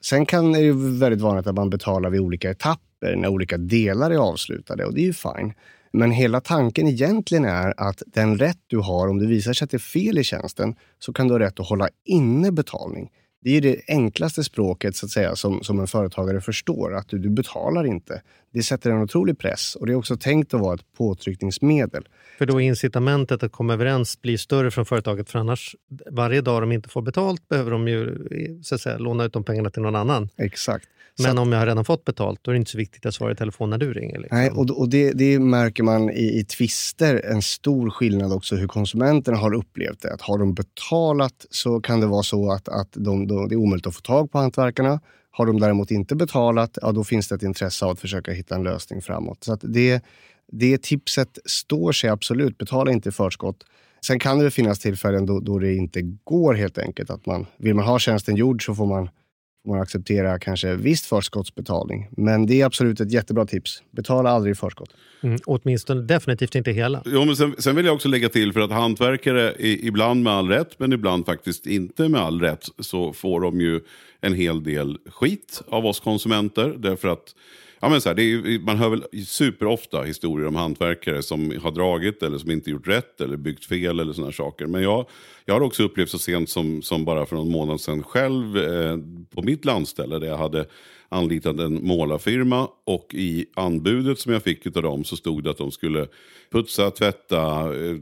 Sen kan det ju väldigt vanligt att man betalar vid olika etapper när olika delar är avslutade och det är ju fine. Men hela tanken egentligen är att den rätt du har, om det visar sig att det är fel i tjänsten, så kan du ha rätt att hålla inne betalning. Det är det enklaste språket så att säga, som, som en företagare förstår, att du, du betalar inte. Det sätter en otrolig press och det är också tänkt att vara ett påtryckningsmedel. För då incitamentet att komma överens blir större från företaget, för annars varje dag de inte får betalt behöver de ju så att säga, låna ut de pengarna till någon annan. Exakt. Men om jag har redan fått betalt, då är det inte så viktigt att svara i telefon när du ringer. Liksom. Nej, och, och det, det, märker man i, i tvister, en stor skillnad också hur konsumenterna har upplevt det. Att har de betalat så kan det vara så att, att de, de, det är omöjligt att få tag på hantverkarna. Har de däremot inte betalat, ja, då finns det ett intresse av att försöka hitta en lösning framåt. Så att det, det tipset står sig absolut. Betala inte i förskott. Sen kan det finnas tillfällen då, då det inte går helt enkelt. Att man, vill man ha tjänsten gjord så får man får man acceptera kanske viss förskottsbetalning. Men det är absolut ett jättebra tips. Betala aldrig i förskott. Mm, åtminstone definitivt inte hela. Jo, men sen, sen, vill jag också lägga till för att hantverkare, ibland med all rätt, men ibland faktiskt inte med all rätt, så får de ju en hel del skit av oss konsumenter. Därför att Ja, men så här, är, man hör väl superofta historier om hantverkare som har dragit eller som inte gjort rätt eller byggt fel eller sådana saker. Men jag, jag har också upplevt så sent som, som bara för någon månad sedan själv eh, på mitt landställe där jag hade anlitat en målarfirma och i anbudet som jag fick av dem så stod det att de skulle putsa, tvätta, eh,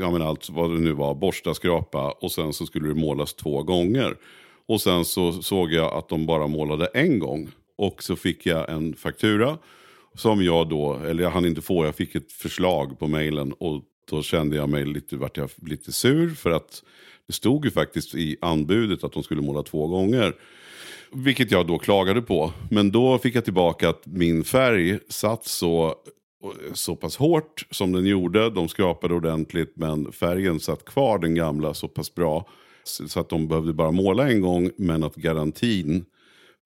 ja men allt vad det nu var, borsta, skrapa och sen så skulle det målas två gånger. Och sen så såg jag att de bara målade en gång. Och så fick jag en faktura som jag då, eller jag hann inte få, jag fick ett förslag på mejlen. Och då kände jag mig lite, vart jag lite sur för att det stod ju faktiskt i anbudet att de skulle måla två gånger. Vilket jag då klagade på. Men då fick jag tillbaka att min färg satt så, så pass hårt som den gjorde. De skrapade ordentligt men färgen satt kvar den gamla så pass bra. Så att de behövde bara måla en gång men att garantin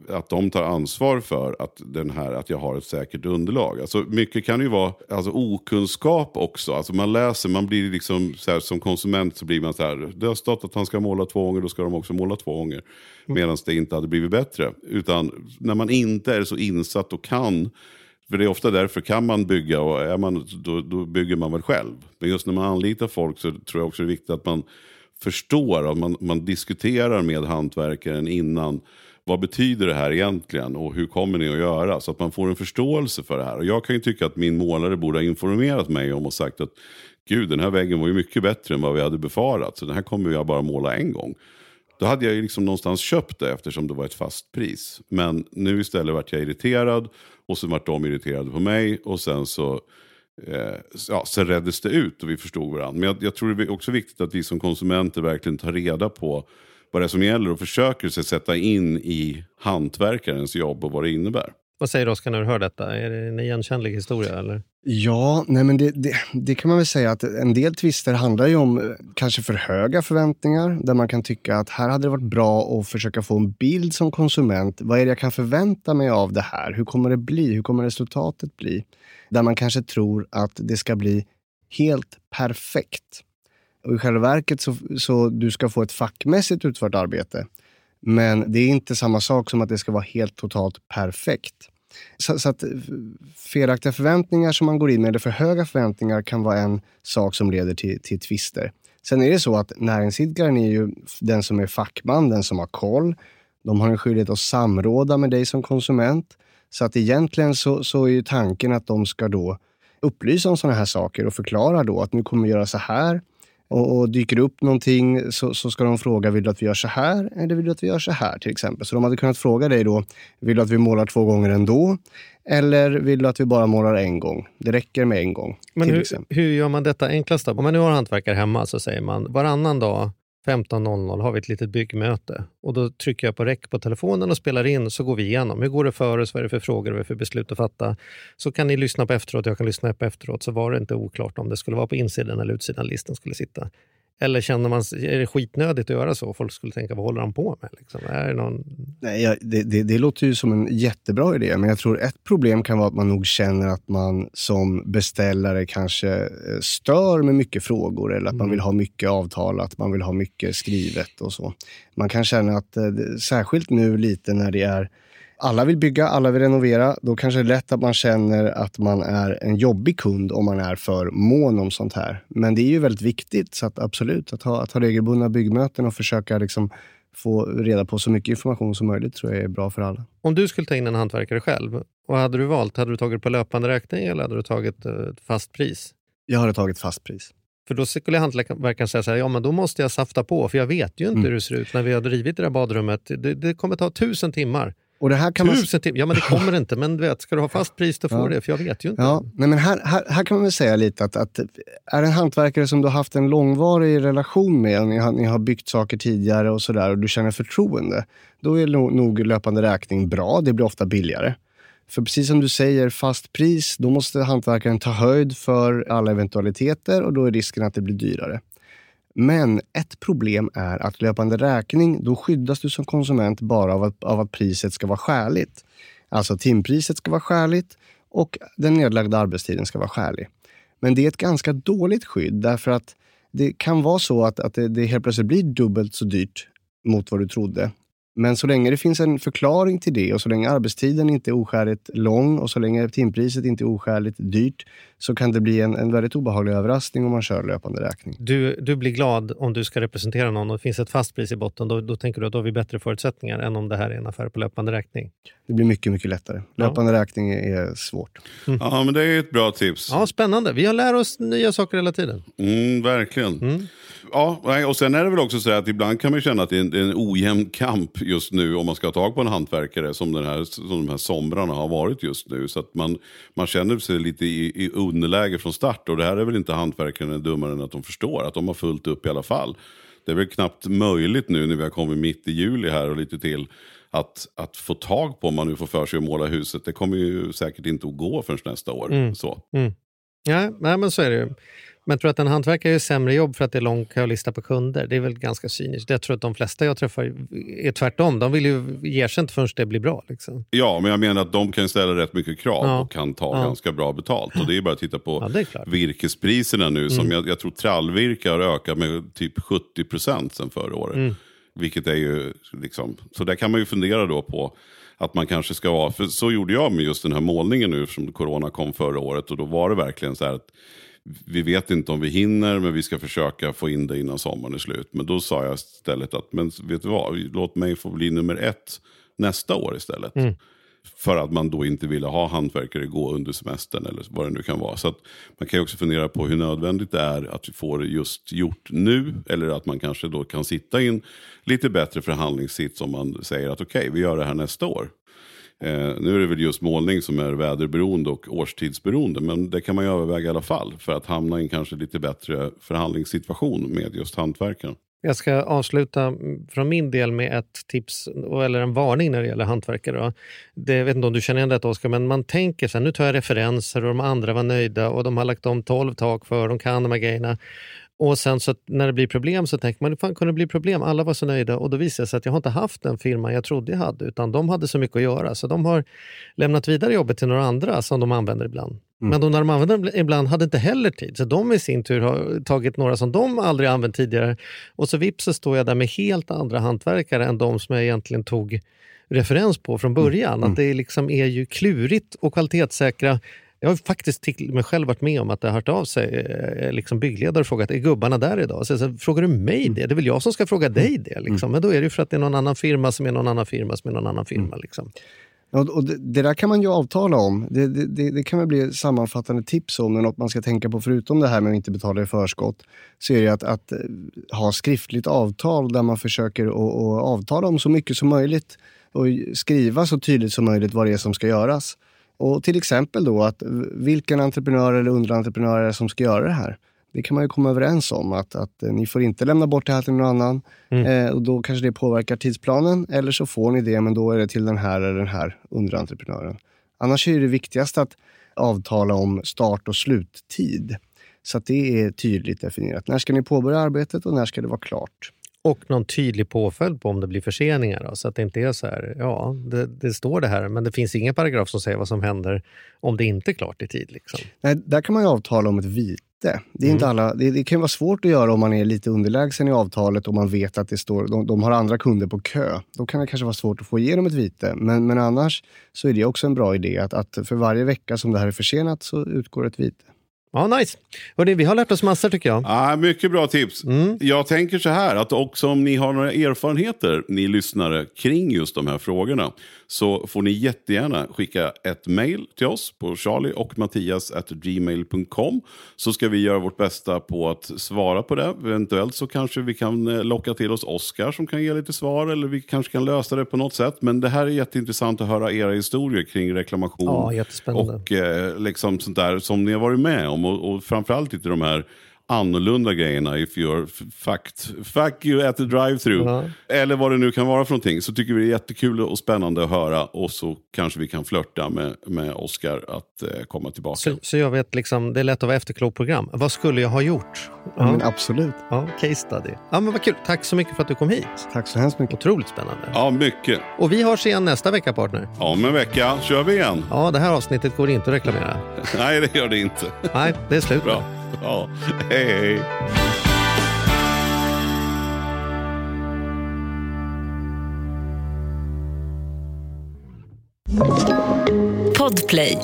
att de tar ansvar för att, den här, att jag har ett säkert underlag. Alltså, mycket kan ju vara alltså, okunskap också. Alltså, man läser, man blir liksom, så här, som konsument så blir man så här, det har stått att han ska måla två gånger, då ska de också måla två gånger. Medan det inte hade blivit bättre. Utan när man inte är så insatt och kan, för det är ofta därför kan man bygga och är man, då, då bygger man väl själv. Men just när man anlitar folk så tror jag också det är viktigt att man förstår och man, man diskuterar med hantverkaren innan vad betyder det här egentligen och hur kommer ni att göra? Så att man får en förståelse för det här. Och jag kan ju tycka att min målare borde ha informerat mig om och sagt att gud den här väggen var ju mycket bättre än vad vi hade befarat. Så den här kommer jag bara måla en gång. Då hade jag ju liksom någonstans köpt det eftersom det var ett fast pris. Men nu istället vart jag irriterad och så vart de irriterade på mig och sen så eh, ja, sen reddes det ut och vi förstod varandra. Men jag, jag tror det är också viktigt att vi som konsumenter verkligen tar reda på vad det är som gäller och försöker sig sätta in i hantverkarens jobb och vad det innebär. Vad säger du Oskar när du hör detta? Är det en igenkännlig historia? Eller? Ja, nej men det, det, det, kan man väl säga att en del tvister handlar ju om eh, kanske för höga förväntningar där man kan tycka att här hade det varit bra att försöka få en bild som konsument. Vad är det jag kan förvänta mig av det här? Hur kommer det bli? Hur kommer resultatet bli? Där man kanske tror att det ska bli helt perfekt. Och I själva verket så, så du ska få ett fackmässigt utfört arbete. Men det är inte samma sak som att det ska vara helt totalt perfekt. Så, så, att felaktiga förväntningar som man går in med, eller för höga förväntningar, kan vara en sak som leder till, till tvister. Sen är det så att näringsidkaren är ju den som är fackman, den som har koll. De har en skyldighet att samråda med dig som konsument. Så att egentligen så, så är ju tanken att de ska då upplysa om sådana här saker och förklara då att nu kommer vi göra så här och, och dyker det upp någonting så, så ska de fråga, vill du att vi gör så här eller vill du att vi gör så här till exempel? Så de hade kunnat fråga dig då, vill du att vi målar två gånger ändå? Eller vill du att vi bara målar en gång? Det räcker med en gång. Men hur, hur, gör man detta enklast? Då? Om man nu har hantverkare hemma så säger man varannan dag 15.00 har vi ett litet byggmöte och då trycker jag på räck på telefonen och spelar in så går vi igenom. Hur går det för oss? Vad är det för frågor? Vad är det för beslut att fatta? Så kan ni lyssna på efteråt, jag kan lyssna på efteråt. Så var det inte oklart om det skulle vara på insidan eller utsidan listan skulle sitta. Eller känner man, är det skitnödigt att göra så? Folk skulle tänka, vad håller han på med? Liksom? Är det, någon... Nej, ja, det, det, det, låter ju som en jättebra idé, men jag tror ett problem kan vara att man nog känner att man som beställare kanske eh, stör med mycket frågor eller att mm. man vill ha mycket avtalat, man vill ha mycket skrivet och så. Man kan känna att, eh, särskilt nu lite när det är alla vill bygga, alla vill renovera. Då kanske det är lätt att man känner att man är en jobbig kund om man är för mån om sånt här. Men det är ju väldigt viktigt, så att absolut, att ha, att ha regelbundna byggmöten och försöka liksom få reda på så mycket information som möjligt tror jag är bra för alla. Om du skulle ta in en hantverkare själv, vad hade du valt? Hade du tagit på löpande räkning eller hade du tagit ett eh, fast pris? Jag hade tagit fast pris. För då skulle hantverkaren säga så här, ja men då måste jag safta på, för jag vet ju inte mm. hur det ser ut när vi har drivit det där badrummet. Det, det kommer ta tusen timmar. Och det här kan Tusen man... Ja, men det kommer inte. Men du vet, ska du ha fast pris, då får ja. det. För jag vet ju inte. Ja. Nej, men här, här, här kan man väl säga lite att, att är det en hantverkare som du har haft en långvarig relation med, ni har, ni har byggt saker tidigare och sådär och du känner förtroende, då är nog, nog löpande räkning bra. Det blir ofta billigare. För precis som du säger, fast pris, då måste hantverkaren ta höjd för alla eventualiteter och då är risken att det blir dyrare. Men ett problem är att löpande räkning, då skyddas du som konsument bara av att, av att priset ska vara skäligt. Alltså timpriset ska vara skäligt och den nedlagda arbetstiden ska vara skälig. Men det är ett ganska dåligt skydd därför att det kan vara så att, att det, det helt plötsligt blir dubbelt så dyrt mot vad du trodde. Men så länge det finns en förklaring till det och så länge arbetstiden inte är oskäligt lång och så länge timpriset inte är oskäligt dyrt så kan det bli en, en väldigt obehaglig överraskning om man kör löpande räkning. Du, du blir glad om du ska representera någon och det finns ett fast pris i botten. Då, då tänker du att då har vi bättre förutsättningar än om det här är en affär på löpande räkning? Det blir mycket, mycket lättare. Löpande ja. räkning är svårt. Mm. Ja, men det är ett bra tips. Ja, Spännande. Vi har lärt oss nya saker hela tiden. Mm, verkligen. Mm. ja, och sen är det väl också så att ibland kan man känna att det är en, en ojämn kamp just nu om man ska ha tag på en hantverkare som, den här, som de här somrarna har varit just nu. Så att man, man känner sig lite i, i underläge från start och det här är väl inte hantverkarna dummare än att de förstår att de har fullt upp i alla fall. Det är väl knappt möjligt nu när vi har kommit mitt i juli här och lite till att, att få tag på om man nu får för sig att måla huset. Det kommer ju säkert inte att gå förrän nästa år. Mm. Så. Mm. Ja, nej, men så är det ju. Men tror att en hantverkare gör sämre jobb för att det är lång kölista på kunder. Det är väl ganska cyniskt. Jag tror att de flesta jag träffar är tvärtom. De vill ju ge sig inte förrän det blir bra. Liksom. Ja, men jag menar att de kan ställa rätt mycket krav Ja. och kan ta Ja. ganska bra betalt. Och det är bara att titta på Ja, virkespriserna nu. Som Mm. jag, jag tror trallvirke har ökat med typ 70 procent sedan förra året. Mm. Vilket är ju liksom, så där kan man ju fundera då på att man kanske ska vara, för så gjorde jag med just den här målningen nu som corona kom förra året och då var det verkligen så här att vi vet inte om vi hinner men vi ska försöka få in det innan sommaren är slut. Men då sa jag istället att, men vet du vad, låt mig få bli nummer ett nästa år istället. Mm. För att man då inte ville ha hantverkare gå under semestern eller vad det nu kan vara. Så man kan ju också fundera på hur nödvändigt det är att vi får det just gjort nu. Eller att man kanske då kan sitta i en lite bättre förhandlingssits om man säger att okej, vi gör det här nästa år. Eh, nu är det väl just målning som är väderberoende och årstidsberoende. Men det kan man ju överväga i alla fall. För att hamna i en kanske lite bättre förhandlingssituation med just hantverkaren. Jag ska avsluta från min del med ett tips eller en varning när det gäller hantverkare. Då. Det, jag vet inte om du känner igen detta Oskar, men man tänker så här, nu tar jag referenser och de andra var nöjda och de har lagt om 12 tak för, de kan de här grejerna. Och sen så när det blir problem så tänker man, hur fan kunde det bli problem? Alla var så nöjda. Och då visar det sig att jag har inte haft den firma jag trodde jag hade utan de hade så mycket att göra. Så de har lämnat vidare jobbet till några andra som de använder ibland. Men de när de använder det ibland hade inte heller tid. Så de i sin tur har tagit några som de aldrig använt tidigare. Och så vips så står jag där med helt andra hantverkare än de som jag egentligen tog referens på från början. Att det liksom är ju klurigt och kvalitetssäkra jag har faktiskt till mig själv varit med om att det har hört av sig eh, liksom byggledare och frågat är gubbarna där idag? Så säger, frågar du mig det? Det är väl jag som ska fråga dig det. Liksom. Men då är det ju för att det är någon annan firma som är någon annan firma som är någon annan firma. Liksom. Ja, och det, det där kan man ju avtala om. Det, det, det, kan väl bli sammanfattande tips om, men något man ska tänka på förutom det här med att inte betala i förskott, så är det att, att eh, ha skriftligt avtal där man försöker att, att avtala om så mycket som möjligt och skriva så tydligt som möjligt vad det är som ska göras. Och till exempel då att vilken entreprenör eller underentreprenör som ska göra det här? Det kan man ju komma överens om att, att eh, ni får inte lämna bort det här till någon annan. Eh, och då kanske det påverkar tidsplanen. Eller så får ni det, men då är det till den här eller den här underentreprenören. Annars är det viktigast att avtala om start och sluttid. Så att det är tydligt definierat. När ska ni påbörja arbetet och när ska det vara klart? Och någon tydlig påföljd på om det blir förseningar. Då, så att det inte är så här, ja, det, det står det här, men det finns ingen paragraf som säger vad som händer om det inte är klart i tid. Liksom. Nej, där kan man ju avtala om ett vite. Det, är inte alla, det, det kan vara svårt att göra om man är lite underlägsen i avtalet och man vet att det står, de, de har andra kunder på kö. Då kan det kanske vara svårt att få igenom ett vite. Men, men annars så är det också en bra idé att, att för varje vecka som det här är försenat så utgår ett vite. Ja, nice. Hörrni, vi har lärt oss massor tycker jag. Ah, mycket bra tips. Mm. Jag tänker så här att också om ni har några erfarenheter, ni lyssnare, kring just de här frågorna så får ni jättegärna skicka ett mejl till oss på charlie och mattias gmail.com så ska vi göra vårt bästa på att svara på det. Eventuellt så kanske vi kan eh, locka till oss Oskar som kan ge lite svar eller vi kanske kan lösa det på något sätt. Men det här är jätteintressant att höra era historier kring reklamation Ja, och eh, liksom sånt där som ni har varit med om och, och framförallt inte de här annorlunda grejerna if you're fucked, fuck you at the drive-through. Ja. Eller vad det nu kan vara för någonting. Så tycker vi det är jättekul och spännande att höra. Och så kanske vi kan flörta med, med Oscar att eh, komma tillbaka. Så, så jag vet, liksom, det är lätt att vara efterklokprogram. Vad skulle jag ha gjort? Ja. Men absolut. Ja, case study. Ja, men vad kul. Tack så mycket för att du kom hit. Tack så hemskt mycket. Otroligt spännande. Ja, mycket. Och vi hörs igen nästa vecka, partner. Om en vecka kör vi igen. Ja, det här avsnittet går inte att reklamera. Nej, det gör det inte. Nej, det är slut. Bra. Ja. Hej, hej. Podplay.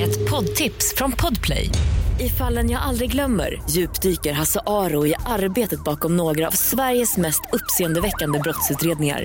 Ett poddtips från Podplay. I fallen jag aldrig glömmer djupdyker Hasse Aro i arbetet bakom några av Sveriges mest uppseendeväckande brottsutredningar.